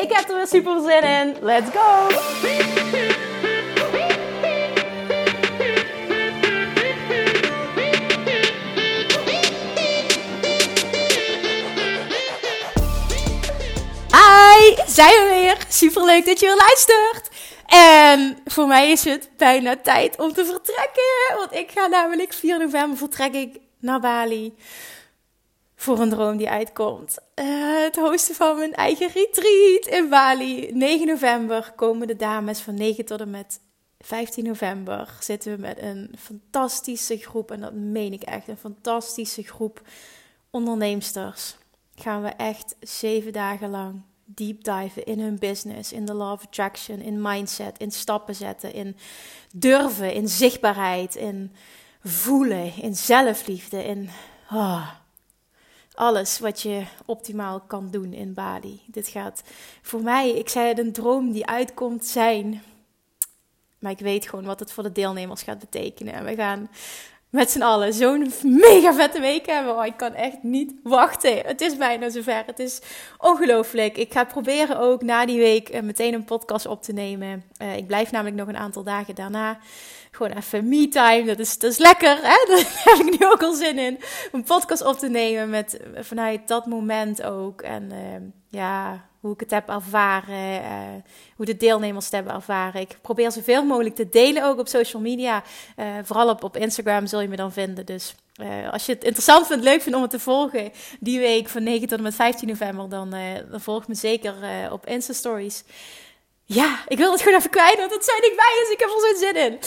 Ik heb er weer super zin in. Let's go! Hi, zijn we weer. Super leuk dat je weer luistert. En voor mij is het bijna tijd om te vertrekken. Want ik ga namelijk 4 november vertrek ik naar Bali. Voor een droom die uitkomt. Uh, het hosten van mijn eigen retreat in Bali. 9 november komen de dames van 9 tot en met 15 november. Zitten we met een fantastische groep. En dat meen ik echt. Een fantastische groep onderneemsters. Gaan we echt zeven dagen lang deep diven in hun business, in de law of attraction, in mindset, in stappen zetten, in durven, in zichtbaarheid, in voelen, in zelfliefde, in oh, alles wat je optimaal kan doen in Bali. Dit gaat voor mij, ik zei het, een droom die uitkomt zijn. Maar ik weet gewoon wat het voor de deelnemers gaat betekenen. En we gaan met z'n allen zo'n mega vette week hebben. Oh, ik kan echt niet wachten. Het is bijna zover. Het is ongelooflijk. Ik ga proberen ook na die week eh, meteen een podcast op te nemen. Uh, ik blijf namelijk nog een aantal dagen daarna. Gewoon even me-time. Dat is, dat lekker. Hè? Daar heb ik nu ook al zin in. Een podcast op te nemen met, vanuit dat moment ook. En uh, ja, hoe ik het heb ervaren, uh, hoe de deelnemers het hebben ervaren. Ik probeer zoveel mogelijk te delen ook op social media. Uh, vooral op, op Instagram zul je me dan vinden. Dus uh, als je het interessant vindt, leuk vindt om het te volgen die week van 9 tot en met 15 november, dan, volg me zeker op Insta Stories. Ja, ik wil het gewoon even kwijt, want het zijn dichtbij is. Ik heb er zo'n zin in.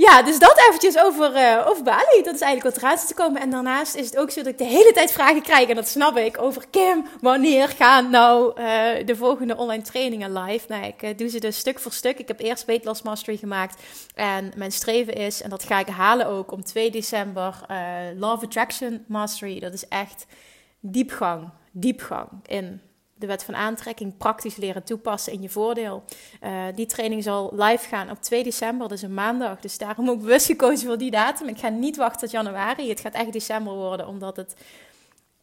Ja, dus dat eventjes over, uh, over Bali. Dat is eigenlijk wat eruit te komen. En daarnaast is het ook zo dat ik de hele tijd vragen krijg. En dat snap ik. Over Kim, wanneer gaan nou uh, de volgende online trainingen live? Nou, ik uh, doe ze dus stuk voor stuk. Ik heb eerst Weight Mastery gemaakt. En mijn streven is, en dat ga ik halen ook, om 2 december Love Attraction Mastery. Dat is echt diepgang, diepgang in de wet van aantrekking praktisch leren toepassen in je voordeel. Uh, die training zal live gaan op 2 december, dus een maandag. Dus daarom ook bewust gekozen voor die datum. Ik ga niet wachten tot januari. Het gaat echt december worden, omdat het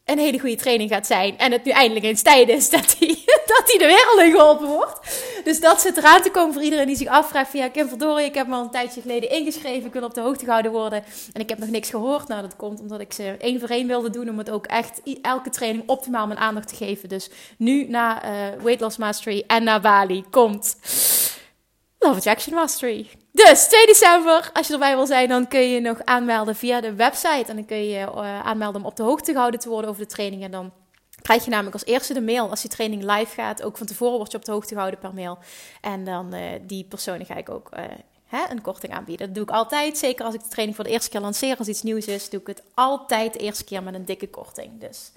een hele goede training gaat zijn. En het nu eindelijk eens tijd is dat hij dat die de wereld in geholpen wordt. Dus dat zit eraan te komen voor iedereen die zich afvraagt ja, Kim verdorie, ik heb me al een tijdje geleden ingeschreven. Ik wil op de hoogte gehouden worden. En ik heb nog niks gehoord. Nou, dat komt omdat ik ze één voor één wilde doen. Om het ook echt elke training optimaal mijn aandacht te geven. Dus nu na uh, Weight Loss Mastery en naar Bali komt Love Attraction Mastery. Dus 2 december, als je erbij wil zijn, dan kun je nog aanmelden via de website. En dan kun je uh, aanmelden om op de hoogte gehouden te worden over de training. En dan krijg je namelijk als eerste de mail als die training live gaat. Ook van tevoren word je op de hoogte gehouden per mail. En dan uh, die personen ga ik ook uh, hè, een korting aanbieden. Dat doe ik altijd. Zeker als ik de training voor de eerste keer lanceer, als iets nieuws is, doe ik het altijd de eerste keer met een dikke korting. Dus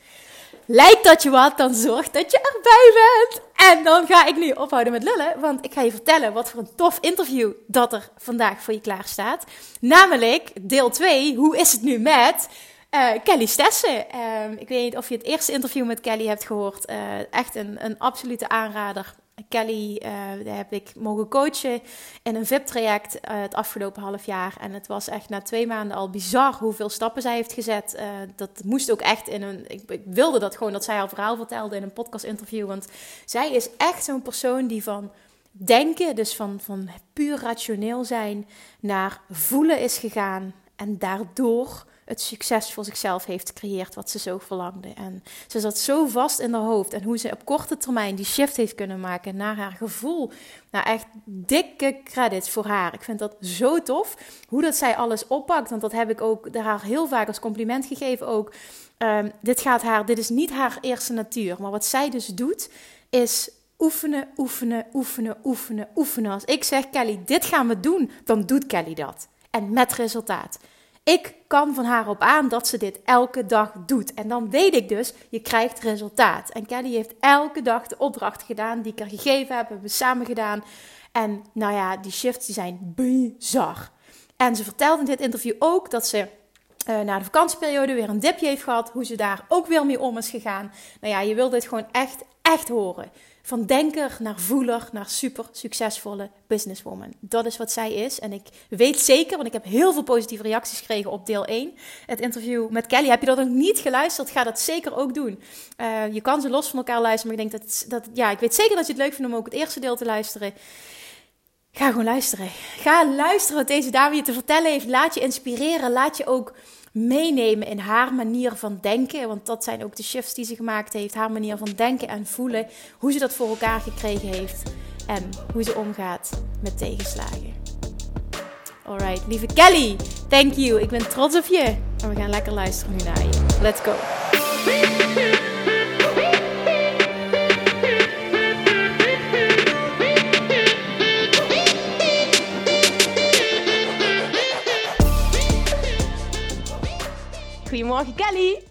lijkt dat je wat, dan zorg dat je erbij bent. En dan ga ik nu ophouden met lullen, want ik ga je vertellen wat voor een tof interview dat er vandaag voor je klaar staat. Namelijk deel 2, hoe is het nu met uh, Kelly Stessen. Uh, ik weet niet of je het eerste interview met Kelly hebt gehoord. Uh, echt een, een absolute aanrader. Kelly uh, daar heb ik mogen coachen in een VIP-traject het afgelopen half jaar. En het was echt na twee maanden al bizar hoeveel stappen zij heeft gezet. dat moest ook echt in een. Ik, ik, wilde dat gewoon dat zij haar verhaal vertelde in een podcast-interview. Want zij is echt zo'n persoon die van denken, dus van, van puur rationeel zijn, naar voelen is gegaan. En daardoor het succes voor zichzelf heeft gecreëerd wat ze zo verlangde. En ze zat zo vast in haar hoofd. En hoe ze op korte termijn die shift heeft kunnen maken naar haar gevoel. Nou, echt dikke credits voor haar. Ik vind dat zo tof. Hoe dat zij alles oppakt. Want dat heb ik ook haar heel vaak als compliment gegeven ook. Um, dit gaat haar, dit is niet haar eerste natuur. Maar wat zij dus doet, is oefenen, oefenen, oefenen, oefenen, oefenen. Als ik zeg, Kelly, dit gaan we doen, dan doet Kelly dat. En met resultaat. Ik kan van haar op aan dat ze dit elke dag doet. En dan weet ik dus, je krijgt resultaat. En Kelly heeft elke dag de opdracht gedaan die ik haar gegeven heb, hebben we samen gedaan. En nou ja, die shifts die zijn bizar. En ze vertelde in dit interview ook dat ze uh, na de vakantieperiode weer een dipje heeft gehad. Hoe ze daar ook weer mee om is gegaan. Nou ja, je wil dit gewoon echt, echt horen. Van denker naar voeler naar super succesvolle businesswoman. Dat is wat zij is. En ik weet zeker, want ik heb heel veel positieve reacties gekregen op deel 1. Het interview met Kelly. Heb je dat nog niet geluisterd? Ga dat zeker ook doen. Uh, je kan ze los van elkaar luisteren. Maar ik denk dat, dat, ja, ik weet zeker dat je het leuk vindt om ook het eerste deel te luisteren. Ga gewoon luisteren. Ga luisteren wat deze dame je te vertellen heeft. Laat je inspireren. Laat je ook meenemen in haar manier van denken. Want dat zijn ook de shifts die ze gemaakt heeft. Haar manier van denken en voelen. Hoe ze dat voor elkaar gekregen heeft. En hoe ze omgaat met tegenslagen. Alright, lieve Kelly, thank you. Ik ben trots op je. En we gaan lekker luisteren nu naar je. Let's go. Goedemorgen Kelly.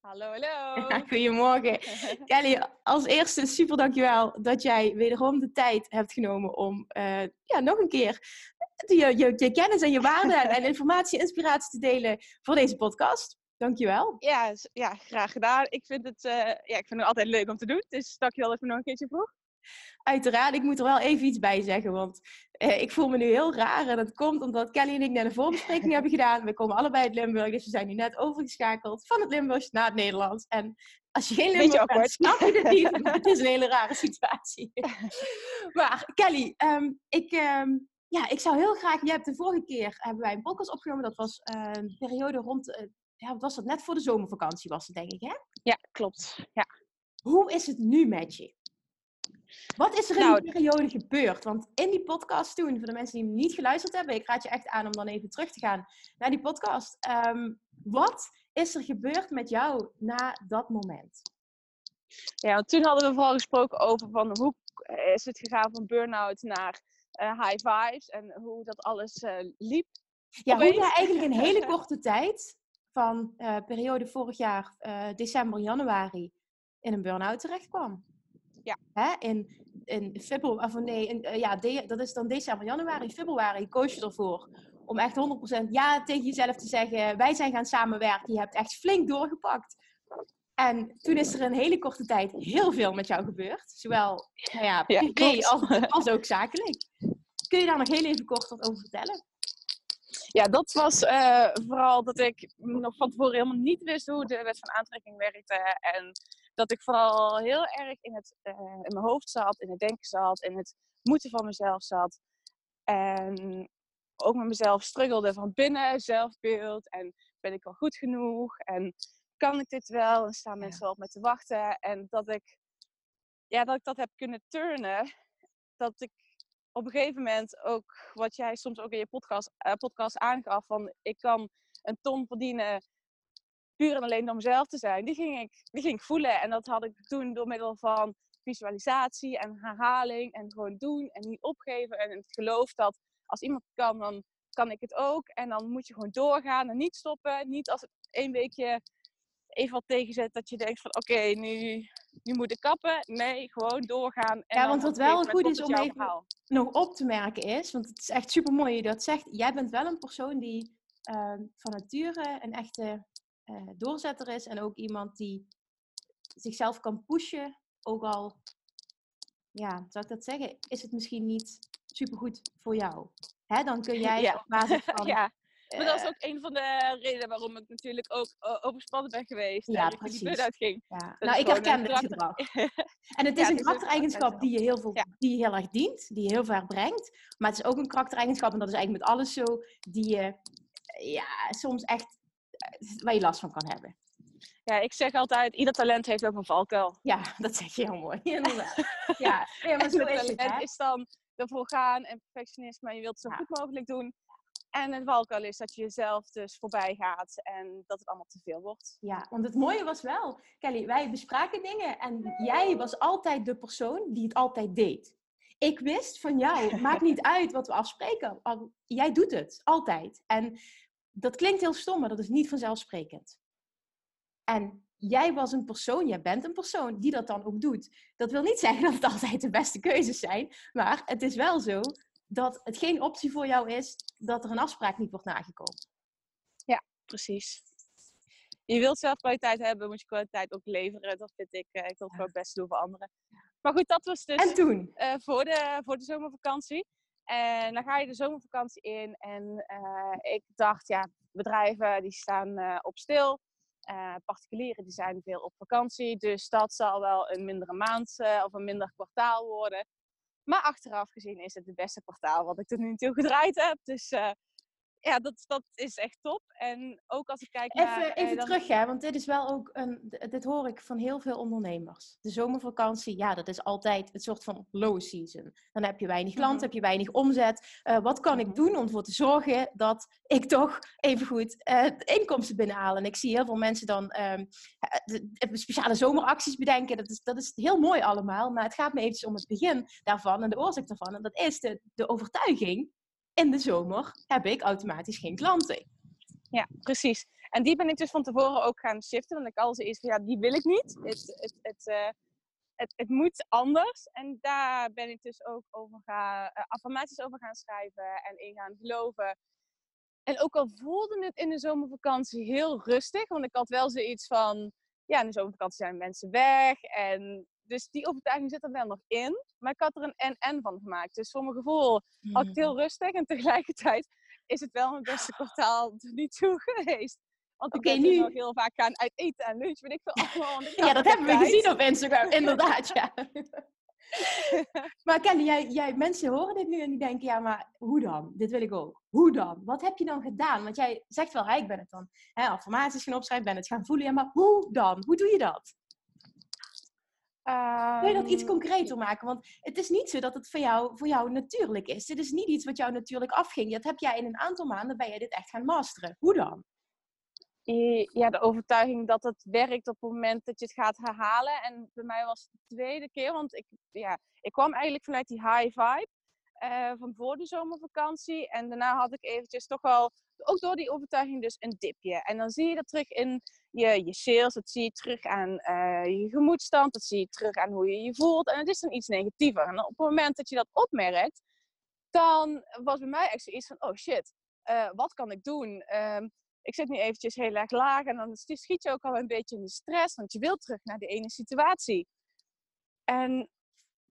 Hallo, hallo. Goedemorgen. Kelly, als eerste super dankjewel dat jij wederom de tijd hebt genomen om uh, ja, nog een keer je, je, je kennis en je waarde en informatie en inspiratie te delen voor deze podcast. Dankjewel. Ja, ja graag gedaan. Ik vind, het, uh, ja, ik vind het altijd leuk om te doen. Dus dankjewel dat je me nog een keertje vroeg. Uiteraard, ik moet er wel even iets bij zeggen, want eh, ik voel me nu heel raar. En dat komt omdat Kelly en ik net een voorbespreking hebben gedaan. We komen allebei uit Limburg, dus we zijn nu net overgeschakeld van het Limburgs naar het Nederlands. En als je geen Limburg bent, snap je dit niet. het is een hele rare situatie. maar Kelly, um, ik, um, ja, ik zou heel graag... Je hebt de vorige keer hebben wij een podcast opgenomen. Dat was uh, een periode rond... Uh, ja, wat was dat? Net voor de zomervakantie was het, denk ik, hè? Ja, klopt. Ja. Hoe is het nu met je? Wat is er in nou, die periode gebeurd? Want in die podcast toen, voor de mensen die niet geluisterd hebben, ik raad je echt aan om dan even terug te gaan naar die podcast. Um, wat is er gebeurd met jou na dat moment? Ja, want toen hadden we vooral gesproken over van hoe is het gegaan van burn-out naar uh, high vibes en hoe dat alles uh, liep. Ja, hoe je eigenlijk in hele korte tijd, van uh, periode vorig jaar, december, januari, in een burn-out terecht kwam. Ja. Hè? In, in februari, of nee, in, uh, ja, de, dat is dan december, januari, februari koos je ervoor om echt 100% ja tegen jezelf te zeggen. Wij zijn gaan samenwerken. Je hebt echt flink doorgepakt. En toen is er een hele korte tijd heel veel met jou gebeurd. Zowel nou ja, privé ja, als, als, ook zakelijk. Kun je daar nog heel even kort wat over vertellen? Ja, dat was uh, vooral dat ik nog van tevoren helemaal niet wist hoe de wet van aantrekking werkte. En dat ik vooral heel erg in, het, uh, in mijn hoofd zat, in het denken zat, in het moeten van mezelf zat. En ook met mezelf struggelde van binnen, zelfbeeld. En ben ik wel goed genoeg? En kan ik dit wel? En staan mensen wel op me te wachten? En dat ik, ja, dat ik dat heb kunnen turnen. Dat ik op een gegeven moment ook, wat jij soms ook in je podcast, uh, podcast aangaf, van ik kan een ton verdienen puur en alleen door mezelf te zijn, die ging, ik, die ging ik voelen. En dat had ik toen door middel van visualisatie en herhaling en gewoon doen en niet opgeven. En het geloof dat als iemand kan, dan kan ik het ook. En dan moet je gewoon doorgaan en niet stoppen. Niet als het één weekje even wat tegenzet dat je denkt van oké, nu, nu moet ik kappen. Nee, gewoon doorgaan. En ja, want wat wel goed is om even nog op te merken is, want het is echt super mooi je dat zegt. Jij bent wel een persoon die uh, van nature een echte uh, doorzetter is. En ook iemand die zichzelf kan pushen. Ook al, ja, zou ik dat zeggen, is het misschien niet supergoed voor jou. Hè, dan kun jij ja. op basis van... ja. Maar dat is ook een van de redenen waarom ik natuurlijk ook overspannen ben geweest. Ja, en precies. Die ging. Ja. Nou, ik herken dit gedrag. en het is ja, een karaktereigenschap die je, heel veel, die je heel erg dient, die je heel ver brengt. Maar het is ook een karaktereigenschap, en dat is eigenlijk met alles zo, die je ja, soms echt waar je last van kan hebben. Ja, ik zeg altijd, ieder talent heeft ook een valkuil. Ja, dat zeg je heel mooi. ja, ja maar zo is het. Het is dan ervoor gaan en perfectionisme, je wilt het zo goed mogelijk doen. En het valkuil is dat je jezelf dus voorbij gaat en dat het allemaal te veel wordt. Ja, want het mooie was wel, Kelly, wij bespraken dingen en jij was altijd de persoon die het altijd deed. Ik wist van jou, maakt niet uit wat we afspreken, jij doet het, altijd. En dat klinkt heel stom, maar dat is niet vanzelfsprekend. En jij was een persoon, jij bent een persoon die dat dan ook doet. Dat wil niet zeggen dat het altijd de beste keuzes zijn, maar het is wel zo dat het geen optie voor jou is dat er een afspraak niet wordt nagekomen. Ja, precies. Je wilt zelf kwaliteit hebben, moet je kwaliteit ook leveren. Dat vind ik, uh, ik wil het ook best doen voor anderen. Maar goed, dat was dus en toen? Uh, voor, de, voor de zomervakantie. En dan ga je de zomervakantie in. En uh, ik dacht, ja, bedrijven die staan op stil. particulieren die zijn veel op vakantie. Dus dat zal wel een mindere maand of een minder kwartaal worden. Maar achteraf gezien is het het beste kwartaal wat ik tot nu toe gedraaid heb. Dus ja, dat, dat is echt top. En ook als ik kijk even, naar... Even dan... terug, hè, want dit is wel ook een... Dit hoor ik van heel veel ondernemers. De zomervakantie, ja, dat is altijd een soort van low season. Dan heb je weinig klanten, mm heb je weinig omzet. Uh, wat kan ik Mhm. doen om ervoor te zorgen dat ik toch even goed uh, inkomsten binnenhaal? En ik zie heel veel mensen dan uh, speciale zomeracties bedenken. Dat is, dat is heel mooi allemaal. Maar het gaat me eventjes om het begin daarvan en de oorzaak daarvan. En dat is de, de overtuiging in de zomer heb ik automatisch geen klanten. Ja, precies. En die ben ik dus van tevoren ook gaan shiften. Want ik al zoiets van, ja, die wil ik niet. Het, het, het, uh, het, het moet anders. En daar ben ik dus ook over gaan, uh, affirmaties over gaan schrijven en in gaan geloven. En ook al voelde het in de zomervakantie heel rustig. Want ik had wel zoiets van, ja, in de zomervakantie zijn mensen weg. En dus die overtuiging zit er wel nog in. Maar ik had er een en-en van gemaakt. Dus voor mijn gevoel had ik het heel rustig. En tegelijkertijd is het wel mijn beste kwartaal tot nu toe geweest. Want ik okay, ben nu... nog heel vaak gaan uit eten en lunch. Weet ik veel allemaal. Ja, dat hebben we gezien op Instagram. Inderdaad, ja. maar Kelly, jij, jij, mensen horen dit nu en die denken, ja, maar hoe dan? Dit wil ik ook. Hoe dan? Wat heb je dan gedaan? Want jij zegt wel, hey, ik ben het dan hè, affirmaties gaan opschrijven, ben het gaan voelen. Ja, maar hoe dan? Hoe doe je dat? Um... Wil je dat iets concreter maken? Want het is niet zo dat het voor jou, voor jou natuurlijk is. Dit is niet iets wat jou natuurlijk afging. Dat heb jij in een aantal maanden, ben je dit echt gaan masteren. Hoe dan? Ja, de overtuiging dat het werkt op het moment dat je het gaat herhalen. En bij mij was het de tweede keer, want ik, ja, ik kwam eigenlijk vanuit die high vibe uh, van voor de zomervakantie. En daarna had ik eventjes toch wel, ook door die overtuiging, dus een dipje. En dan zie je dat terug in je, je sales, dat zie je terug aan uh, je gemoedstand, dat zie je terug aan hoe je je voelt. En het is dan iets negatiever. En op het moment dat je dat opmerkt, dan was bij mij echt zoiets van, oh shit, uh, wat kan ik doen? Um, ik zit nu eventjes heel erg laag en dan schiet je ook al een beetje in de stress, want je wilt terug naar de ene situatie. En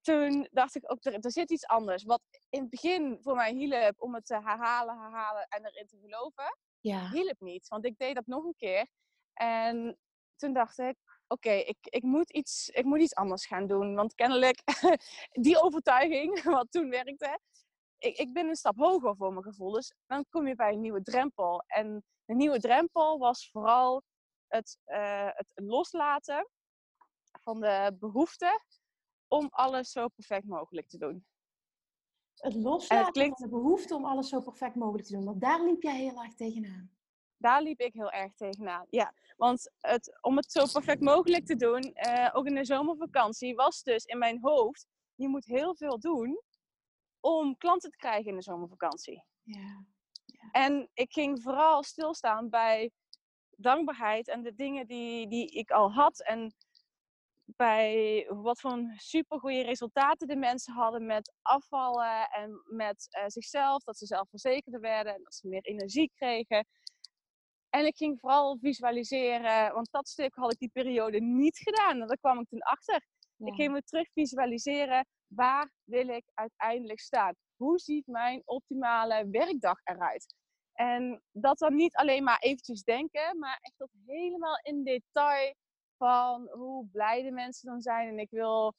toen dacht ik ook, er, er zit iets anders. Wat in het begin voor mij hielp om het te herhalen, herhalen en erin te geloven, ja. hielp niet. Want ik deed dat nog een keer. En toen dacht ik, oké, okay, ik, ik, moet iets, ik moet iets anders gaan doen. Want kennelijk, die overtuiging, wat toen werkte, ik, ik ben een stap hoger voor mijn gevoel. Dus dan kom je bij een nieuwe drempel. En de nieuwe drempel was vooral het, uh, het loslaten van de behoefte om alles zo perfect mogelijk te doen. Het loslaten het klinkt... van de behoefte om alles zo perfect mogelijk te doen. Want daar liep jij heel erg tegenaan. Daar liep ik heel erg tegenaan, ja. Want het, om het zo perfect mogelijk te doen, uh, ook in de zomervakantie, was dus in mijn hoofd, je moet heel veel doen om klanten te krijgen in de zomervakantie. Ja. ja. En ik ging vooral stilstaan bij dankbaarheid en de dingen die, die ik al had. En bij wat voor supergoeie resultaten de mensen hadden met afvallen en met uh, zichzelf. Dat ze zelfverzekerder werden en dat ze meer energie kregen. En ik ging vooral visualiseren, want dat stuk had ik die periode niet gedaan. En daar kwam ik toen achter. Ja. Ik ging me terug visualiseren, waar wil ik uiteindelijk staan? Hoe ziet mijn optimale werkdag eruit? En dat dan niet alleen maar eventjes denken, maar echt tot helemaal in detail van hoe blij de mensen dan zijn. En ik wil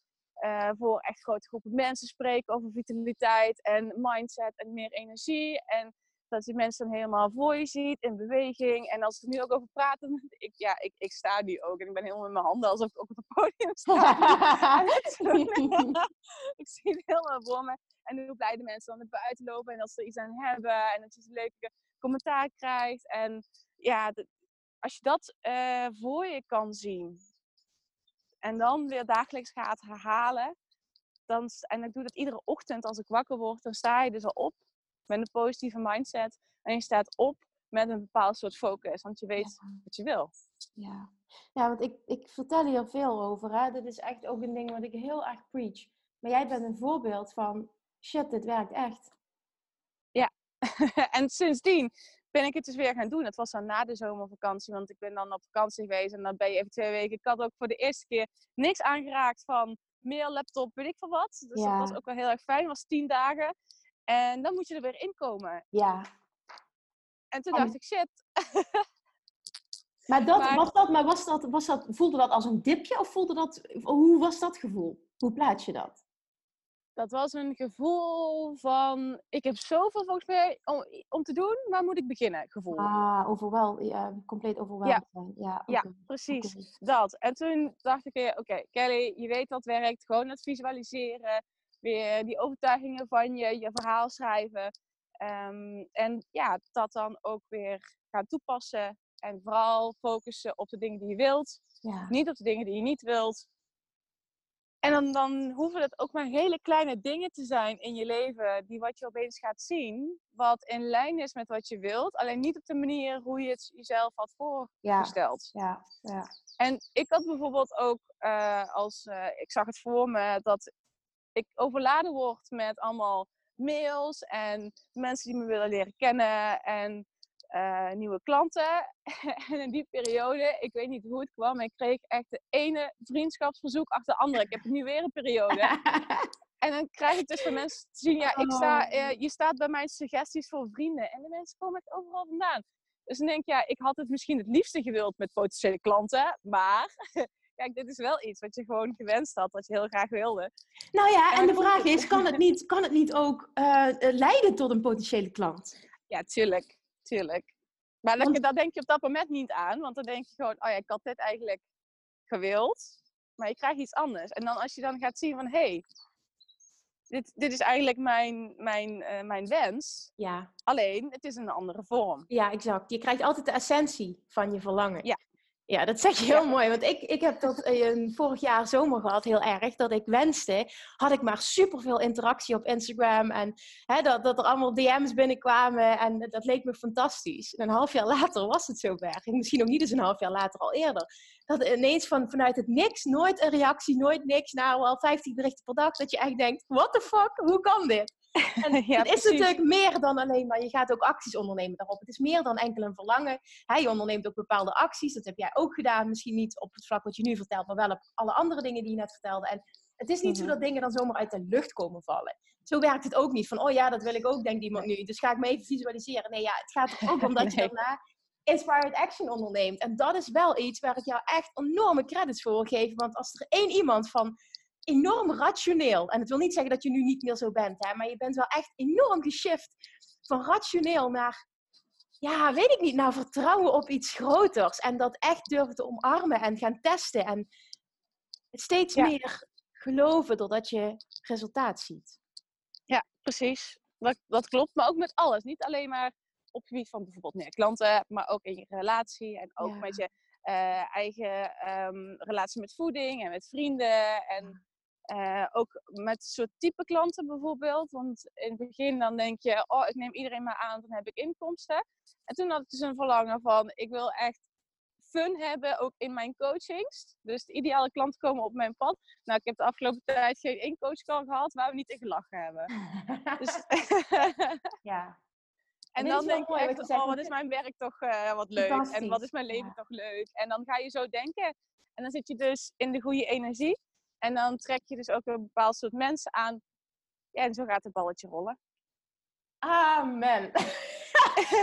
uh, voor echt grote groepen mensen spreken over vitaliteit en mindset en meer energie. En dat je mensen dan helemaal voor je ziet in beweging. En als we er nu ook over praten, ik, ja, ik, ik sta nu ook en ik ben helemaal met mijn handen alsof ik op het podium sta. ik zie het helemaal voor me. En hoe blij de mensen dan naar buiten lopen en dat ze iets aan hebben. En dat je leuke commentaar krijgt. En ja, als je dat uh, voor je kan zien en dan weer dagelijks gaat herhalen. Dan, en ik doe dat iedere ochtend als ik wakker word, dan sta je dus al op met een positieve mindset. En je staat op met een bepaald soort focus. Want je weet Ja. wat je wil. Ja, ja want ik, ik vertel hier veel over. Hè? Dit is echt ook een ding wat ik heel erg preach. Maar jij bent een voorbeeld van, shit, dit werkt echt. en sindsdien ben ik het dus weer gaan doen. Het was dan na de zomervakantie, want ik ben dan op vakantie geweest en dan ben je even twee weken. Ik had ook voor de eerste keer niks aangeraakt van mail, laptop, weet ik veel wat. Dus Ja. dat was ook wel heel erg fijn. Het was tien dagen. En dan moet je er weer in komen. Ja. En toen En- dacht ik, shit, Maar, dat, Maar- Was dat, maar was dat, was dat, voelde dat als een dipje of voelde dat, hoe was dat gevoel? Hoe plaats je dat? Dat was een gevoel van, ik heb zoveel volgens mij om, om te doen, waar moet ik beginnen? Gevoel. Ah, overwel, ja, compleet overweldigd zijn. Ja, Ja, oké, precies. Dat. En toen dacht ik weer, oké, Kelly, je weet dat werkt. Gewoon het visualiseren. Weer die overtuigingen van je, je verhaal schrijven. Ehm, en ja, dat dan ook weer gaan toepassen. En vooral focussen op de dingen die je wilt. Ja. Niet op de dingen die je niet wilt. En dan, dan hoeven het ook maar hele kleine dingen te zijn in je leven. Die wat je opeens gaat zien. Wat in lijn is met wat je wilt. Alleen niet op de manier hoe je het jezelf had Ja, voorgesteld. ja, ja. En ik had bijvoorbeeld ook, eh, als eh, ik zag het voor me, dat ik overladen word met allemaal mails en mensen die me willen leren kennen en eh, nieuwe klanten. en in die periode, ik weet niet hoe het kwam, maar ik kreeg echt de ene vriendschapsverzoek achter de andere. Ik heb nu weer een periode. En dan krijg ik dus van mensen te zien, ja, ik sta, Oh. eh, je staat bij mijn suggesties voor vrienden. En de mensen komen echt overal vandaan. Dus dan denk ik, ja, ik had het misschien het liefste gewild met potentiële klanten. Maar, kijk, dit is wel iets wat je gewoon gewenst had, wat je heel graag wilde. Nou ja, en En de vraag is, kan het niet, kan het niet ook eh, leiden tot een potentiële klant? Ja, tuurlijk, tuurlijk. Maar dat, Want- daar denk je op dat moment niet aan. Want dan denk je gewoon, oh ja, ik had dit eigenlijk gewild. Maar je krijgt iets anders. En dan als je dan gaat zien van, hé, hey, dit, dit is eigenlijk mijn, mijn, eh, mijn wens. Ja. Alleen, het is een andere vorm. Ja, exact. Je krijgt altijd de essentie van je verlangen. Ja. Ja, dat zeg je heel Ja. mooi. Want ik, ik heb dat eh, vorig jaar zomer gehad, heel erg. Dat ik wenste, had ik maar superveel interactie op Instagram. En hè, dat, dat er allemaal DM's binnenkwamen. En dat leek me fantastisch. En een half jaar later was het zover. Misschien ook niet eens een half jaar later, al eerder. Dat ineens van, vanuit het niks, nooit een reactie, nooit niks. Nou, wel 50 berichten per dag. Dat je echt denkt, what the fuck, hoe kan dit? En Ja, het is natuurlijk meer dan alleen maar, je gaat ook acties ondernemen daarop. Het is meer dan enkel een verlangen. Hè, je onderneemt ook bepaalde acties, dat heb jij ook gedaan. Misschien niet op het vlak wat je nu vertelt, maar wel op alle andere dingen die je net vertelde. En het is niet Mhm. zo dat dingen dan zomaar uit de lucht komen vallen. Zo werkt het ook niet. Van, oh ja, dat wil ik ook, denkt iemand nu. Dus ga ik me even visualiseren. Nee, ja, het gaat er ook om dat je daarna inspired action onderneemt. En dat is wel iets waar ik jou echt enorme credits voor wil geven. Want als er één iemand van enorm rationeel, en het wil niet zeggen dat je nu niet meer zo bent, hè, maar je bent wel echt enorm geshift van rationeel naar, ja, weet ik niet, naar vertrouwen op iets groters. En dat echt durven te omarmen en gaan testen. En steeds Ja. meer geloven doordat je resultaat ziet. Ja, precies. Dat, dat klopt. Maar ook met alles. Niet alleen maar op het gebied van bijvoorbeeld meer klanten, maar ook in je relatie en ook Ja. met je eh, eigen ehm, relatie met voeding en met vrienden. En eh, ook met soort type klanten bijvoorbeeld. Want in het begin dan denk je, oh, ik neem iedereen maar aan, dan heb ik inkomsten. En toen had ik dus een verlangen van, ik wil echt fun hebben, ook in mijn coachings. Dus de ideale klanten komen op mijn pad. Nou, ik heb de afgelopen tijd geen één coachcall gehad waar we niet in gelachen hebben. Dus, ja. en dan denk je mooi echt, oh, want wat is mijn werk toch eh, wat leuk. En wat is mijn leven ja. toch leuk. En dan ga je zo denken. En dan zit je dus in de goede energie. En dan trek je dus ook een bepaald soort mensen aan. Ja, en zo gaat het balletje rollen. Amen.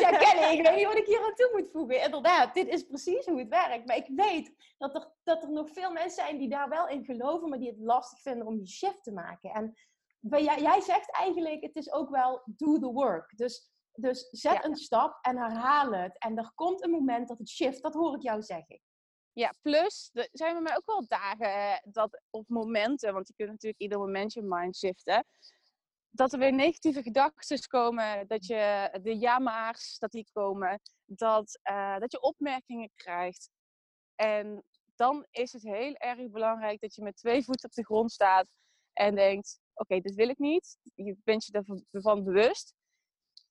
ja, Kelly, ik weet niet wat ik hier aan toe moet voegen. Inderdaad, dit is precies hoe het werkt. Maar ik weet dat er, dat er nog veel mensen zijn die daar wel in geloven, maar die het lastig vinden om die shift te maken. En jij, jij zegt eigenlijk, het is ook wel do the work. Dus, dus zet Ja. een stap en herhaal het. En er komt een moment dat het shift, dat hoor ik jou zeggen. Ja, plus, er zijn bij mij ook wel dagen eh, dat, of momenten, want je kunt natuurlijk ieder moment je mind shiften. Dat er weer negatieve gedachten komen, dat je de ja-maars, dat die komen, dat, eh, dat je opmerkingen krijgt. En dan is het heel erg belangrijk dat je met twee voeten op de grond staat en denkt, oké, dit wil ik niet. Je bent je ervan bewust.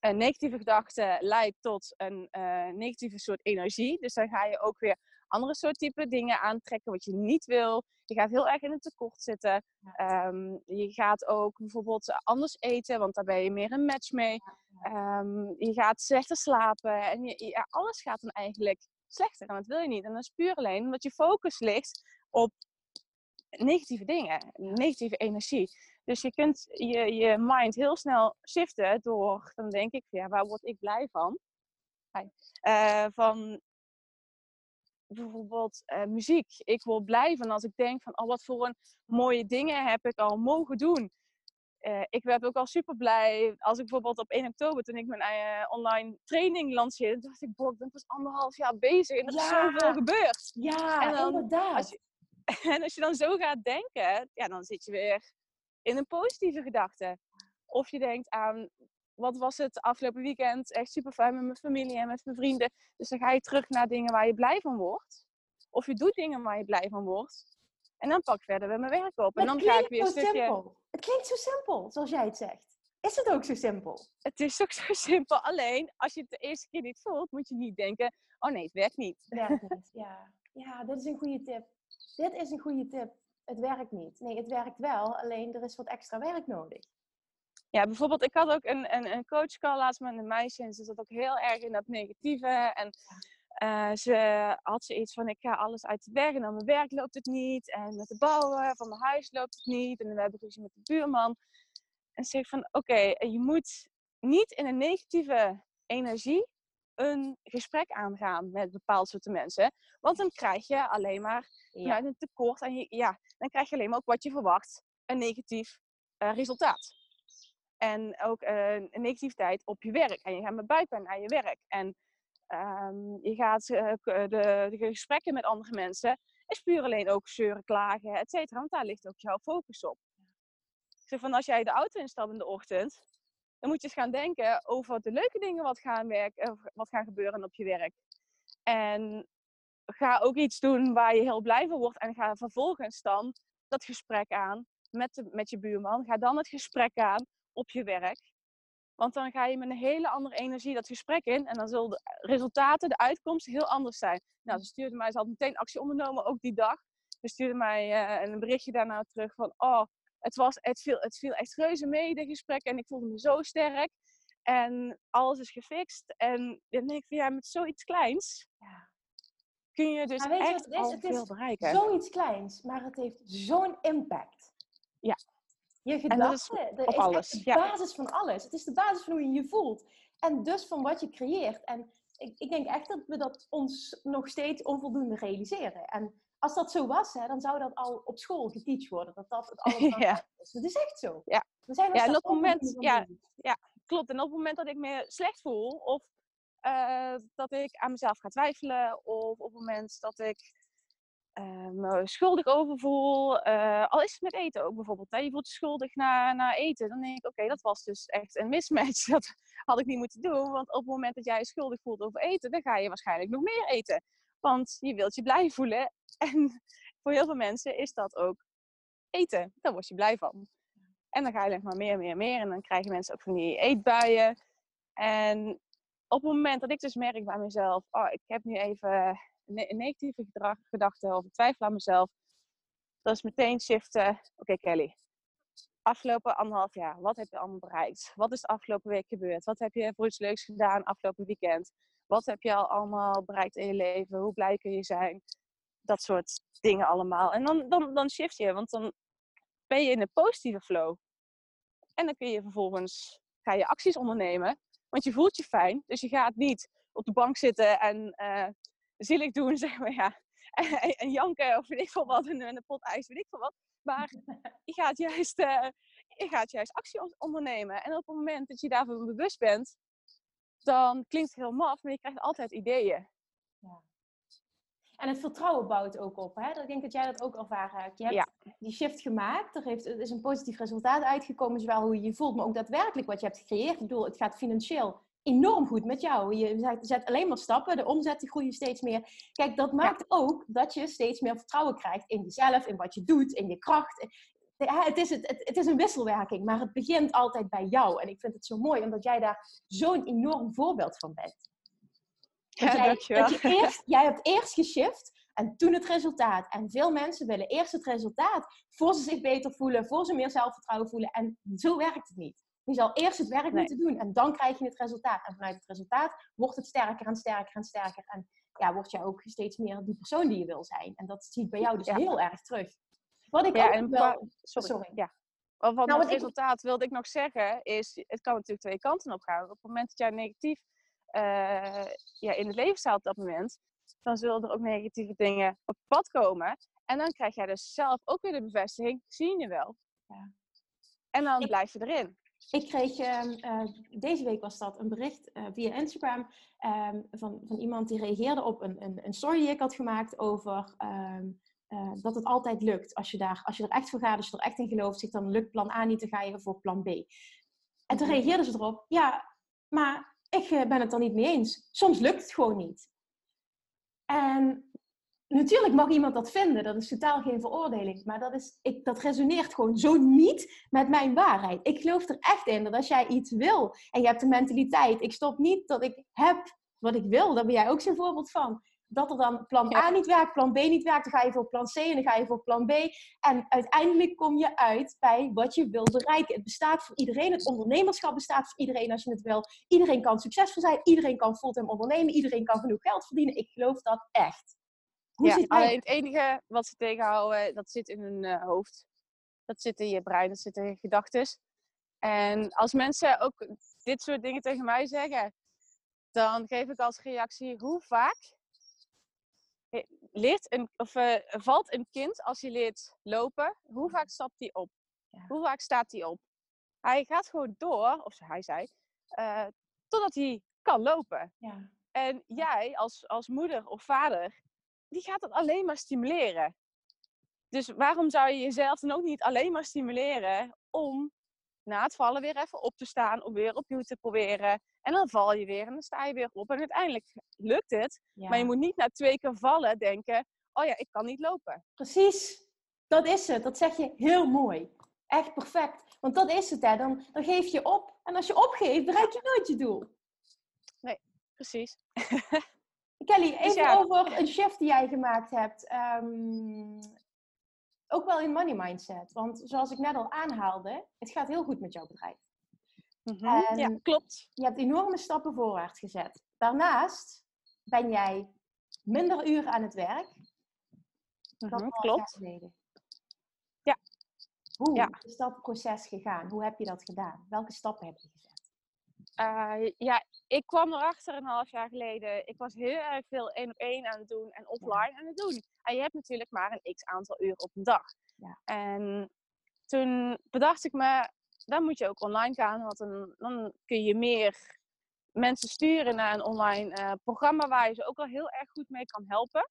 een negatieve gedachte leidt tot een uh, negatieve soort energie. Dus dan ga je ook weer andere soort type dingen aantrekken wat je niet wil. Je gaat heel erg in het tekort zitten. Um, je gaat ook bijvoorbeeld anders eten, want daar ben je meer een match mee. Um, je gaat slechter slapen. En je, ja, alles gaat dan eigenlijk slechter. En dat wil je niet. En dat is puur alleen omdat je focus ligt op negatieve dingen, negatieve energie. Dus je kunt je, je mind heel snel shiften door, dan denk ik, ja, waar word ik blij van? Uh, van bijvoorbeeld uh, muziek. Ik word blij van als ik denk van, oh, wat voor een mooie dingen heb ik al mogen doen. Uh, ik werd ook al super blij als ik bijvoorbeeld op 1 oktober, toen ik mijn uh, online training lanceerde, dacht ik, boh, ik ben pas anderhalf jaar bezig en er is zoveel gebeurd. Ja, en dan, inderdaad. Als je, en als je dan zo gaat denken, ja, dan zit je weer in een positieve gedachte. Of je denkt aan, wat was het afgelopen weekend? Echt super fijn met mijn familie en met mijn vrienden. Dus dan ga je terug naar dingen waar je blij van wordt. Of je doet dingen waar je blij van wordt. En dan pak ik verder weer mijn werk op. En dan ga ik weer een stukje... Simpel. Het klinkt zo simpel, zoals jij het zegt. Is het ook zo simpel? Het is ook zo simpel. Alleen, als je het de eerste keer niet voelt, moet je niet denken... Oh nee, het werkt niet. Het werkt niet, ja. Ja, dit is een goede tip. Dit is een goede tip. Het werkt niet. Nee, het werkt wel. Alleen, er is wat extra werk nodig. Ja, bijvoorbeeld, ik had ook een, een, een coachcall laatst met een meisje. En ze zat ook heel erg in dat negatieve. En uh, ze had zoiets van, ik ga alles uit de weg en aan mijn werk loopt het niet. En met de bouwen van mijn huis loopt het niet. En we hebben ruzie met de buurman. En ze zegt van, oké, je moet niet in een negatieve energie een gesprek aangaan met bepaalde soorten mensen. Want dan krijg je alleen maar ja. een tekort. En je, ja, dan krijg je alleen maar ook wat je verwacht. Een negatief uh, resultaat. En ook uh, negativiteit op je werk. En je gaat met buikpijn naar je werk. En Um, je gaat uh, de, de, gesprekken met andere mensen is puur alleen ook zeuren, klagen, et cetera. Want daar ligt ook jouw focus op. zeg van als jij de auto instapt in de ochtend, dan moet je eens gaan denken over de leuke dingen wat gaan, werken, wat gaan gebeuren op je werk. En ga ook iets doen waar je heel blij van wordt. En ga vervolgens dan dat gesprek aan met, met je buurman. Ga dan het gesprek aan op je werk. Want dan ga je met een hele andere energie dat gesprek in. En dan zullen de resultaten, de uitkomsten heel anders zijn. Nou, ze stuurde mij, ze had meteen actie ondernomen, ook die dag. Ze stuurde mij uh, een berichtje daarna terug van... Oh, het, was, het, viel, het viel echt reuze mee, de gesprek. En ik voelde me zo sterk. En alles is gefixt. En dan denk ik van, ja, met zoiets kleins... Ja. Kun je dus echt je al veel bereiken. Zoiets kleins, maar het heeft zo'n impact. Ja, je gedachten, op is alles. de basis van alles. Het is de basis van hoe je je voelt. En dus van wat je creëert. En ik, ik denk echt dat we dat ons nog steeds onvoldoende realiseren. En als dat zo was, hè, dan zou dat al op school geteacht worden. Dat dat het allemaal ja. is. Dat is echt zo. Ja, we zijn ja en op het moment, ja, ja, klopt. En op het moment dat ik me slecht voel, of uh, dat ik aan mezelf ga twijfelen, of op het moment dat ik me schuldig over voel. Uh, al is het met eten ook bijvoorbeeld. Hè? Je voelt je schuldig na, na eten. Dan denk ik, oké, dat was dus echt een mismatch. Dat had ik niet moeten doen. Want op het moment dat jij je schuldig voelt over eten, dan ga je waarschijnlijk nog meer eten. Want je wilt je blij voelen. En voor heel veel mensen is dat ook eten. Daar word je blij van. En dan ga je alleen maar meer, meer, meer. En dan krijgen mensen ook van die eetbuien. En op het moment dat ik dus merk bij mezelf, oh, ik heb nu even negatieve gedachten of twijfel aan mezelf, dat is meteen shiften. Oké, Kelly. Afgelopen anderhalf jaar, wat heb je allemaal bereikt? Wat is de afgelopen week gebeurd? Wat heb je voor iets leuks gedaan afgelopen weekend? Wat heb je al allemaal bereikt in je leven? Hoe blij kun je zijn? Dat soort dingen allemaal. En dan, dan, dan shift je, want dan ben je in een positieve flow. En dan kun je vervolgens ga je acties ondernemen. Want je voelt je fijn. Dus je gaat niet op de bank zitten en uh, zielig doen, zeg maar, ja. En, janken of weet ik veel wat, en een pot ijs, weet ik veel wat. Maar je gaat juist, uh, je gaat juist actie ondernemen. En op het moment dat je daarvan bewust bent, dan klinkt het heel maf, maar je krijgt altijd ideeën. Ja. En het vertrouwen bouwt ook op. Hè? Ik denk dat jij dat ook ervaren hebt. Je hebt die shift gemaakt. Er, heeft, er is een positief resultaat uitgekomen. Zowel hoe je je voelt, maar ook daadwerkelijk wat je hebt gecreëerd. Ik bedoel, het gaat financieel enorm goed met jou. Je zet alleen maar stappen, de omzetten groeien steeds meer. Kijk, dat maakt ook dat je steeds meer vertrouwen krijgt in jezelf, in wat je doet, in je kracht. het, is het, het, is een wisselwerking, maar het begint altijd bij jou. En ik vind het zo mooi, omdat jij daar zo'n enorm voorbeeld van bent. Ja, jij, dankjewel. Dat je eerst, jij hebt eerst geshift en toen het resultaat. En veel mensen willen eerst het resultaat voor ze zich beter voelen, voor ze meer zelfvertrouwen voelen. En zo werkt het niet. Je zal eerst het werk moeten doen en dan krijg je het resultaat. En vanuit het resultaat wordt het sterker en sterker en sterker. En ja, word je ook steeds meer die persoon die je wil zijn. En dat zie ik bij jou dus heel erg terug. Wat ik ja, ook wel... Sorry. Ja. Van nou, het resultaat wilde ik nog zeggen, is het kan natuurlijk twee kanten op gaan. Op het moment dat jij negatief uh, ja, in het leven staat op dat moment, dan zullen er ook negatieve dingen op pad komen. En dan krijg jij dus zelf ook weer de bevestiging, zie je wel. Ja. En dan blijf je erin. Ik kreeg uh, deze week was dat een bericht uh, via Instagram um, van, van iemand die reageerde op een, een, een story die ik had gemaakt over um, uh, dat het altijd lukt. Als je, daar, als je er echt voor gaat, als je er echt in gelooft, zich dan lukt plan A niet, dan ga je voor plan B. En toen mhm. reageerde ze erop, ja, maar ik ben het er niet mee eens. Soms lukt het gewoon niet. En natuurlijk mag iemand dat vinden, dat is totaal geen veroordeling. Maar dat, is, ik, dat resoneert gewoon zo niet met mijn waarheid. Ik geloof er echt in dat als jij iets wil en je hebt de mentaliteit, ik stop niet dat ik heb wat ik wil, daar ben jij ook zo'n voorbeeld van. Dat er dan plan A niet werkt, plan B niet werkt, dan ga je voor plan C en dan ga je voor plan B. En uiteindelijk kom je uit bij wat je wil bereiken. Het bestaat voor iedereen. Het ondernemerschap bestaat voor iedereen als je het wil. Iedereen kan succesvol zijn. Iedereen kan fulltime ondernemen. Iedereen kan genoeg geld verdienen. Ik geloof dat echt. Hoe ja, alleen het enige wat ze tegenhouden, dat zit in hun uh, hoofd. Dat zit in je brein, dat zit in je gedachten. En als mensen ook dit soort dingen tegen mij zeggen, dan geef ik als reactie hoe vaak leert een, of, uh, valt een kind als hij leert lopen, hoe vaak stapt hij op? Ja. Hoe vaak staat hij op? Hij gaat gewoon door, of hij zei, uh, totdat hij kan lopen. Ja. En jij als, als moeder of vader die gaat dat alleen maar stimuleren. Dus waarom zou je jezelf dan ook niet alleen maar stimuleren om na het vallen weer even op te staan, om weer opnieuw te proberen. En dan val je weer en dan sta je weer op. En uiteindelijk lukt het. Maar je moet niet na twee keer vallen denken, oh ja, ik kan niet lopen. Precies, dat is het. Dat zeg je heel mooi. Echt perfect. Want dat is het, hè. Dan, dan geef je op. En als je opgeeft, bereik je nooit je doel. Nee, precies. Kelly, dus even over een shift die jij gemaakt hebt. Ehm, ook wel in money mindset. Want zoals ik net al aanhaalde, het gaat heel goed met jouw bedrijf. Mhm. ja, klopt. Je hebt enorme stappen voorwaarts gezet. Daarnaast ben jij minder uren aan het werk. Mm klopt. Ja. Hoe ja. is dat proces gegaan? Hoe heb je dat gedaan? Welke stappen heb je gezet? Uh, ja, ik kwam erachter een half jaar geleden. Ik was heel erg veel één op één aan het doen en offline aan het doen. En je hebt natuurlijk maar een x aantal uur op een dag. Ja. En toen bedacht ik me, dan moet je ook online gaan, want dan, dan kun je meer mensen sturen naar een online uh, programma waar je ze ook al heel erg goed mee kan helpen.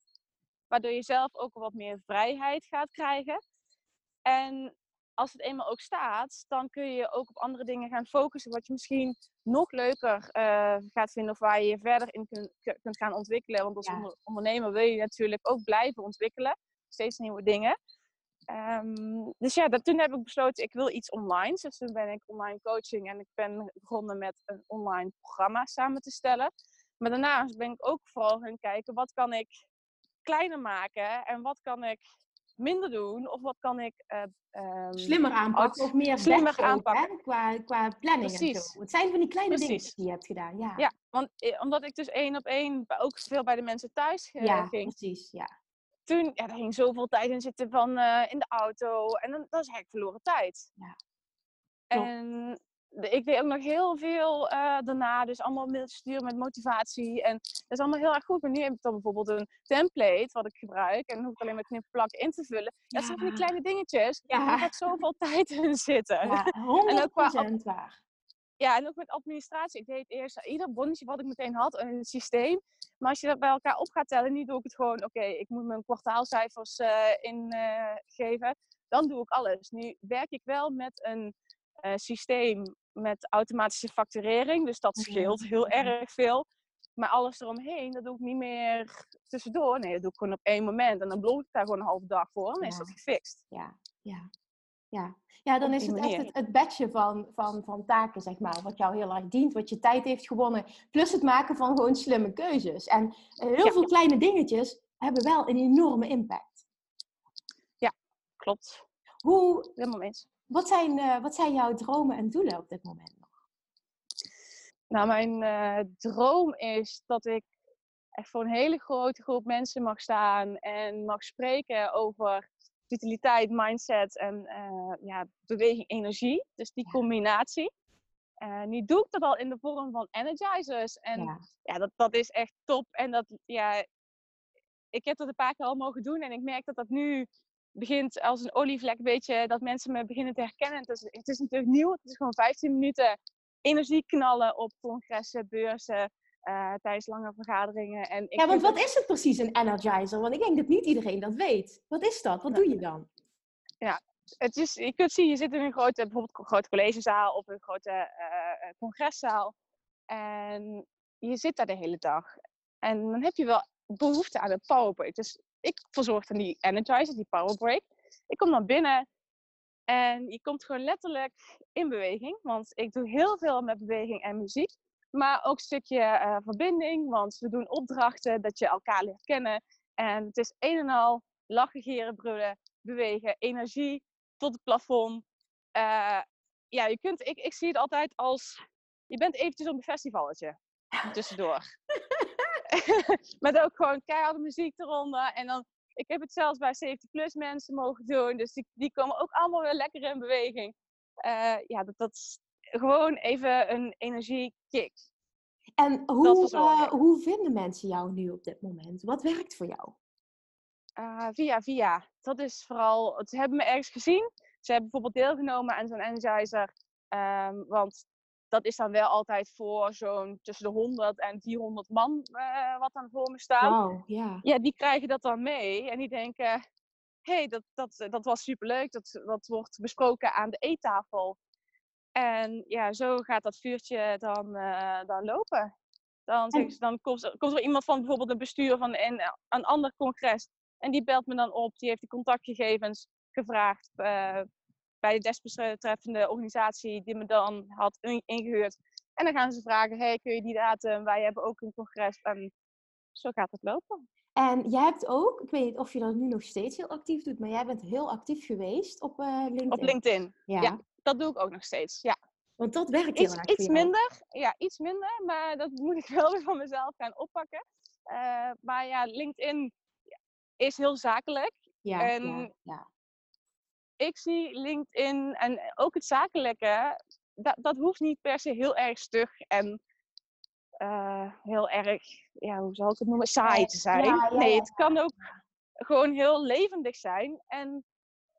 Waardoor je zelf ook wat meer vrijheid gaat krijgen. En als het eenmaal ook staat, dan kun je ook op andere dingen gaan focussen. Wat je misschien nog leuker uh, gaat vinden of waar je je verder in kun, kunt gaan ontwikkelen. Want als ondernemer wil je natuurlijk ook blijven ontwikkelen. Steeds nieuwe dingen. Um, dus ja, dat, toen heb ik besloten, ik wil iets online. Dus toen ben ik online coaching en ik ben begonnen met een online programma samen te stellen. Maar daarnaast ben ik ook vooral gaan kijken, wat kan ik kleiner maken en wat kan ik minder doen? Of wat kan ik... Uh, um, slimmer aanpakken of meer slimmer aanpakken. Qua, qua planning Precies. en zo. Het zijn van die kleine dingen die je hebt gedaan. Ja, ja want eh, omdat ik dus één op één ook veel bij de mensen thuis ging. Ja, precies. Ja. Toen, ja, er ging zoveel tijd in zitten van uh, in de auto. En dan, dat is eigenlijk verloren tijd. Ja. En ik deed ook nog heel veel uh, daarna. Dus allemaal mailtjes sturen met motivatie. En dat is allemaal heel erg goed. Maar nu heb ik dan bijvoorbeeld een template wat ik gebruik. En dan hoef ik alleen maar plakken in te vullen. Ja. Dat zijn van die kleine dingetjes. Ja. Daar gaat zoveel tijd in zitten. Ja, 100% en ook qua, waar. Ja, en ook met administratie. Ik deed eerst ieder bonnetje wat ik meteen had in het systeem. Maar als je dat bij elkaar op gaat tellen, nu doe ik het gewoon, oké, ik moet mijn kwartaalcijfers uh, ingeven. Uh, dan doe ik alles. Nu werk ik wel met een systeem met automatische facturering. Dus dat scheelt heel erg veel. Maar alles eromheen, dat doe ik niet meer tussendoor. Nee, dat doe ik gewoon op één moment. En dan blok ik daar gewoon een halve dag voor en dan is dat gefixt. Ja, ja. Ja, ja dan Op is het echt het, het badge van, van, van taken, zeg maar. Wat jou heel erg dient, wat je tijd heeft gewonnen. Plus het maken van gewoon slimme keuzes. En eh, heel Ja. veel kleine dingetjes hebben wel een enorme impact. Klopt. Hoe, Helemaal eens. Wat, zijn, eh, wat zijn jouw dromen en doelen op dit moment nog? Nou, mijn eh, droom is dat ik echt voor een hele grote groep mensen mag staan en mag spreken over vitaliteit, mindset en eh, ja, beweging, energie. Dus die Ja. combinatie. En nu doe ik dat al in de vorm van energizers. En Ja. ja, dat, dat is echt top. En dat, ja, ik heb dat een paar keer al mogen doen en ik merk dat dat nu begint als een olievlek, een beetje, dat mensen me beginnen te herkennen. Het is, het is natuurlijk nieuw, het is gewoon 15 minuten energie knallen op congressen, beurzen, eh, tijdens lange vergaderingen. En ik ja, want wat is het precies, een energizer? Want ik denk dat niet iedereen dat weet. Wat is dat? Wat doe je dan? het is, je kunt zien, je zit in een grote, bijvoorbeeld een grote collegezaal of een grote eh, congreszaal. En je zit daar de hele dag. En dan heb je wel behoefte aan een powerbreak. Dus ik verzorg dan die energizer, die powerbreak. Ik kom dan binnen en je komt gewoon letterlijk in beweging. Want ik doe heel veel met beweging en muziek. Maar ook een stukje eh, verbinding, want we doen opdrachten dat je elkaar leert kennen. En het is een en al lachen, geren, brullen, bewegen, energie tot het plafond. Eh, ja, je kunt, ik, ik zie het altijd als, je bent eventjes op een festivalletje tussendoor. Met ook gewoon keiharde muziek eronder. En dan, ik heb het zelfs bij 70 plus mensen mogen doen. Dus die, die komen ook allemaal weer lekker in beweging. Eh, ja, dat, dat is gewoon even een energiekick. En hoe, eh, hoe vinden mensen jou nu op dit moment? Wat werkt voor jou? Eh, via via. Dat is vooral, ze hebben me ergens gezien. Ze hebben bijvoorbeeld deelgenomen aan zo'n energizer. Ehm, want dat is dan wel altijd voor zo'n tussen de 100 en 400 man eh, wat dan voor me staat. Ja. Ja, die krijgen dat dan mee en die denken: hé, hey, dat, dat, dat was superleuk. Dat, dat wordt besproken aan de eettafel. En ja, zo gaat dat vuurtje dan, eh, dan lopen. Dan, zeggen ze, dan komt, er- komt er iemand van bijvoorbeeld een bestuur van een, een ander congres. En die belt me dan op, die heeft de contactgegevens gevraagd eh, bij de desbetreffende organisatie die me dan had in- ingehuurd. En dan gaan ze vragen, hey, kun je die datum? Wij hebben ook een congres. En zo gaat het lopen. En jij hebt ook, ik weet niet of je dat nu nog steeds heel actief doet, maar jij bent heel actief geweest op eh, LinkedIn. Op LinkedIn. Ja. ja. Dat doe ik ook nog steeds. Ja. Want dat werkt heel erg iets minder. Ja, iets minder. Maar dat moet ik wel weer van mezelf gaan oppakken. Eh, maar ja, LinkedIn is heel zakelijk. Ja, en- ja, ja. Ik zie LinkedIn en ook het zakelijke, dat, dat hoeft niet per se heel erg stug en eh, heel erg, ja, hoe zal ik het noemen, saai te zijn. ja, ja, nee, het kan ook gewoon heel levendig zijn. En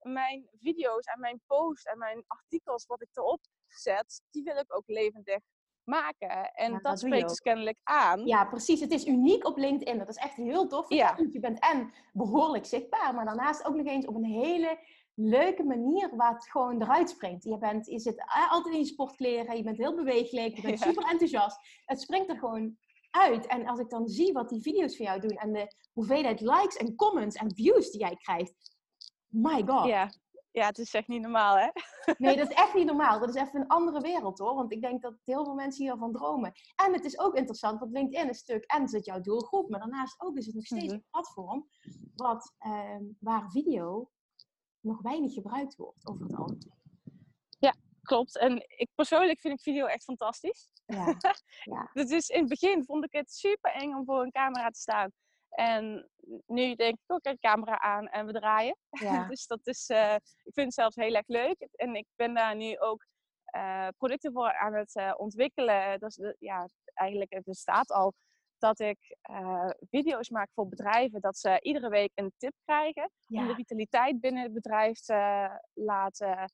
mijn video's en mijn posts en mijn artikels, wat ik erop zet, die wil ik ook levendig maken. En Ja, dat spreekt dus kennelijk aan. Ja, precies. Het is uniek op LinkedIn. Dat is echt heel tof. Ja. Je bent en behoorlijk zichtbaar, maar daarnaast ook nog eens op een hele leuke manier waar het gewoon eruit springt. Je, bent, je zit eh, altijd in je sportkleren, je bent heel beweeglijk, je bent Ja. super enthousiast. Het springt er gewoon uit. En als ik dan zie wat die video's voor jou doen en de hoeveelheid likes en comments en views die jij krijgt. My god. Ja. ja, het is echt niet normaal, hè? Nee, dat is echt niet normaal. Dat is even een andere wereld hoor. Want ik denk dat heel veel mensen hiervan dromen. En het is ook interessant, want LinkedIn is stuk en zit jouw doelgroep. Maar daarnaast ook is het nog steeds Mhm. een platform wat, ehm, waar video nog weinig gebruikt wordt over het algemeen. Klopt. En ik persoonlijk vind ik video echt fantastisch. Ja, Dus is in het begin vond ik het super eng om voor een camera te staan. En nu denk ik ook een camera aan en we draaien. ja. Dus dat is, eh, ik vind het zelfs heel erg leuk. En ik ben daar nu ook eh, producten voor aan het eh, ontwikkelen. Dat is de, ja, eigenlijk, het bestaat al dat ik eh, video's maak voor bedrijven. Dat ze iedere week een tip krijgen om de vitaliteit binnen het bedrijf te laten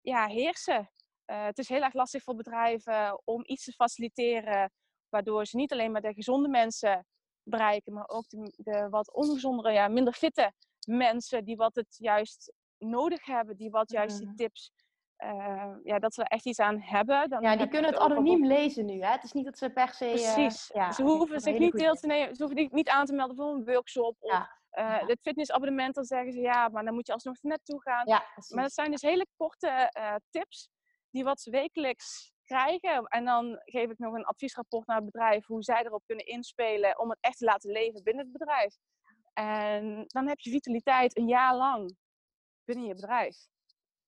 ja, heersen. Eh, het is heel erg lastig voor bedrijven om iets te faciliteren waardoor ze niet alleen maar de gezonde mensen bereiken, maar ook de, de wat ongezondere, ja, minder fitte mensen die wat het juist nodig hebben, die wat juist die Mhm. tips, eh, ja, dat ze er echt iets aan hebben. Dan ja, die kunnen het anoniem lezen nu. Hè? Het is niet dat ze per se... eh, Precies. ja, ze hoeven zich niet deel te nemen, ze hoeven niet- niet aan te melden voor een workshop of Ja. eh, Ja. het fitnessabonnement, dan zeggen ze ja, maar dan moet je alsnog er naartoe gaan. Maar dat zijn dus hele korte tips die wat ze wekelijks krijgen. En dan geef ik nog een adviesrapport naar het bedrijf hoe zij erop kunnen inspelen om het echt te laten leven binnen het bedrijf. En dan heb je vitaliteit een jaar lang binnen je bedrijf.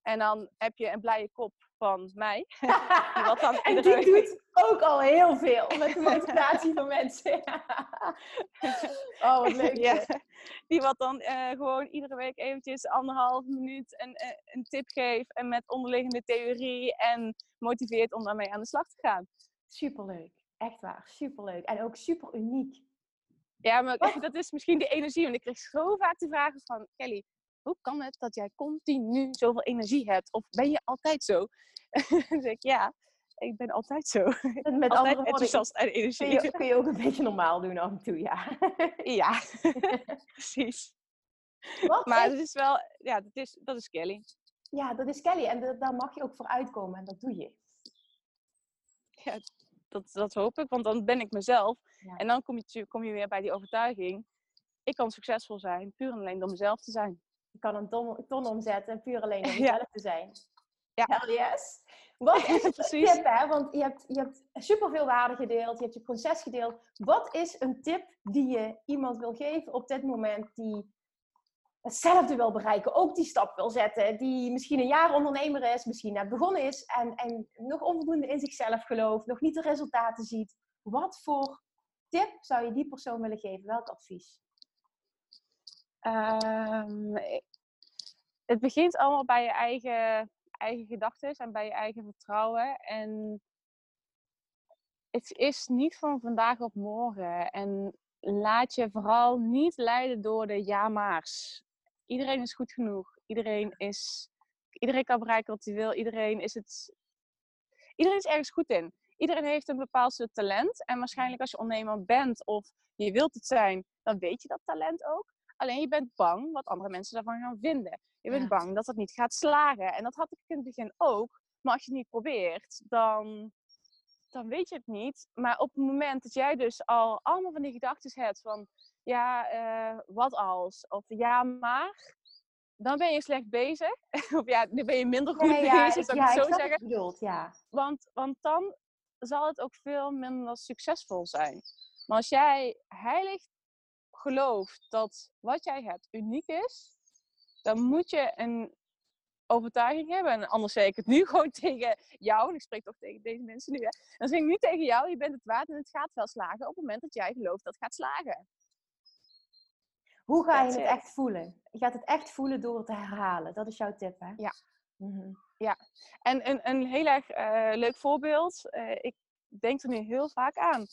En dan heb je een blije kop van mij. wat dan en die doet ook al heel veel met de motivatie van mensen. oh, wat leuk. Ja, die wat dan eh, gewoon iedere week eventjes anderhalf minuut een, eh, een tip geeft. En met onderliggende theorie en motiveert om daarmee aan de slag te gaan. Superleuk. Echt waar, superleuk. En ook super uniek. Ja, maar Oh. dat is misschien die energie. Want ik kreeg zo vaak de vragen van... Kelly, hoe kan het dat jij continu zoveel energie hebt? Of ben je altijd zo? dan zeg ik, ja, ik ben altijd zo. Met altijd andere woorden, enthousiast en kun energie. je, kun je ook een beetje normaal doen af en toe, ja. Ja, precies. Wat Maar het is wel... Ja, dat is, dat is Kelly. Ja, dat is Kelly. En da- daar mag je ook voor uitkomen. En dat doe je. Ja, dat, dat hoop ik, want dan ben ik mezelf. Ja. En dan kom je, kom je weer bij die overtuiging. Ik kan succesvol zijn, puur en alleen door mezelf te zijn. Je kan een ton, ton omzetten, puur alleen om Ja. jezelf te zijn. Ja. Hell yes. Wat is een Precies. tip, hè? Want je hebt, je hebt superveel waarde gedeeld. Je hebt je proces gedeeld. Wat is een tip die je iemand wil geven op dit moment die hetzelfde wil bereiken, ook die stap wil zetten, die misschien een jaar ondernemer is, misschien net begonnen is en, en nog onvoldoende in zichzelf gelooft, nog niet de resultaten ziet. Wat voor tip zou je die persoon willen geven? Welk advies? Ehm, ik- het begint allemaal bij je eigen, eigen gedachten en bij je eigen vertrouwen. En het is niet van vandaag op morgen. En laat je vooral niet leiden door de ja-maars. Iedereen is goed genoeg. Iedereen, is, iedereen kan bereiken wat hij wil. Iedereen is, het, iedereen is ergens goed in. Iedereen heeft een bepaald soort talent. En waarschijnlijk als je ondernemer bent of je wilt het zijn, dan weet je dat talent ook. Alleen je bent bang wat andere mensen daarvan gaan vinden. Je bent Ja. bang dat het niet gaat slagen. En dat had ik in het begin ook. Maar als je het niet probeert, dan, dan weet je het niet. Maar op het moment dat jij dus al allemaal van die gedachten hebt van... Ja, eh, wat als? Of ja, maar... Dan ben je slecht bezig. of ja, dan ben je minder goed bezig, zou ik het zo zeggen. je bedoelt, ja. Want, want dan zal het ook veel minder succesvol zijn. Maar als jij heilig gelooft dat wat jij hebt uniek is, dan moet je een overtuiging hebben. En anders zeg ik het nu gewoon tegen jou. En ik spreek toch tegen deze mensen nu. Hè. Dan zeg ik nu tegen jou, je bent het waard en het gaat wel slagen op het moment dat jij gelooft dat het gaat slagen. Hoe ga je het echt voelen? Je gaat het echt voelen door het te herhalen. Dat is jouw tip, hè? Ja. Mhm. En een, een heel erg eh, leuk voorbeeld. eh, ik denk er nu heel vaak aan.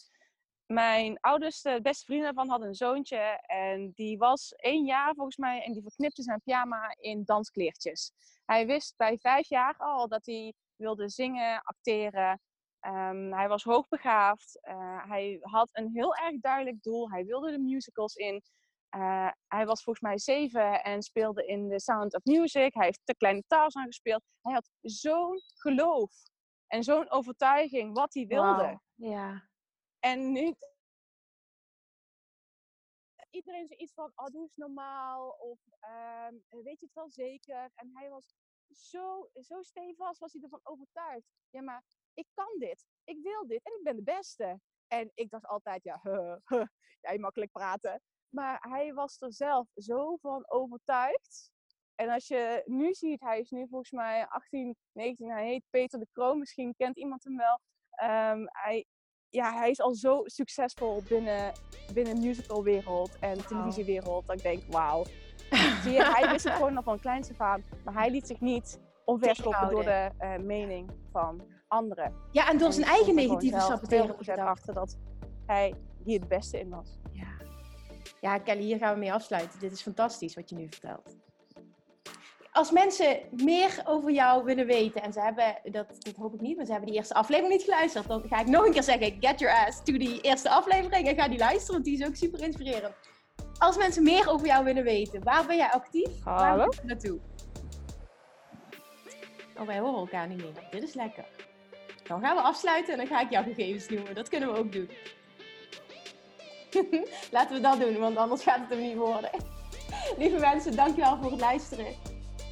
Mijn oudste, beste vriend daarvan had een zoontje. En die was één jaar volgens mij. En die verknipte zijn pyjama in danskleertjes. Hij wist bij vijf jaar al dat hij wilde zingen, acteren. Ehm, hij was hoogbegaafd. Eh, hij had een heel erg duidelijk doel. Hij wilde de musicals in. Eh, hij was volgens mij zeven en speelde in The Sound of Music. Hij heeft de kleine Tarzan gespeeld. Hij had zo'n geloof en zo'n overtuiging wat hij wilde. Ja. En nu... Iedereen zoiets van, oh, doe eens normaal. Of ehm, weet je het wel zeker? En hij was zo, zo stevast, was hij ervan overtuigd. Ja, maar ik kan dit. Ik wil dit. En ik ben de beste. En ik dacht altijd, ja, huh, jij makkelijk praten. Maar hij was er zelf zo van overtuigd. En als je nu ziet, hij is nu volgens mij 18, 19, hij heet Peter de Kroon. Misschien kent iemand hem wel. Ehm, hij, ja, hij is al zo succesvol binnen, binnen de musicalwereld en televisiewereld. Dat ik denk, wauw. Zie je, hij wist het gewoon nog van kleins af aan. Maar hij liet zich niet omverschoppen door de eh, mening van anderen. ja, en door En zijn eigen negatieve saboteren. 100% achter dat hij hier het beste in was. Ja. ja, Kelly, hier gaan we mee afsluiten. Dit is fantastisch wat je nu vertelt. Als mensen meer over jou willen weten, en ze hebben, dat, dat hoop ik niet, maar ze hebben die eerste aflevering niet geluisterd, dan ga ik nog een keer zeggen, get your ass to die eerste aflevering en ga die luisteren, want die is ook super inspirerend. Als mensen meer over jou willen weten, waar ben jij actief? Waar Hallo? moet je naartoe? Oh, wij horen elkaar niet meer. Dit is lekker. Dan gaan we afsluiten en dan ga ik jouw gegevens noemen. Dat kunnen we ook doen. Laten we dat doen, want anders gaat het hem niet worden. Lieve mensen, dankjewel voor het luisteren.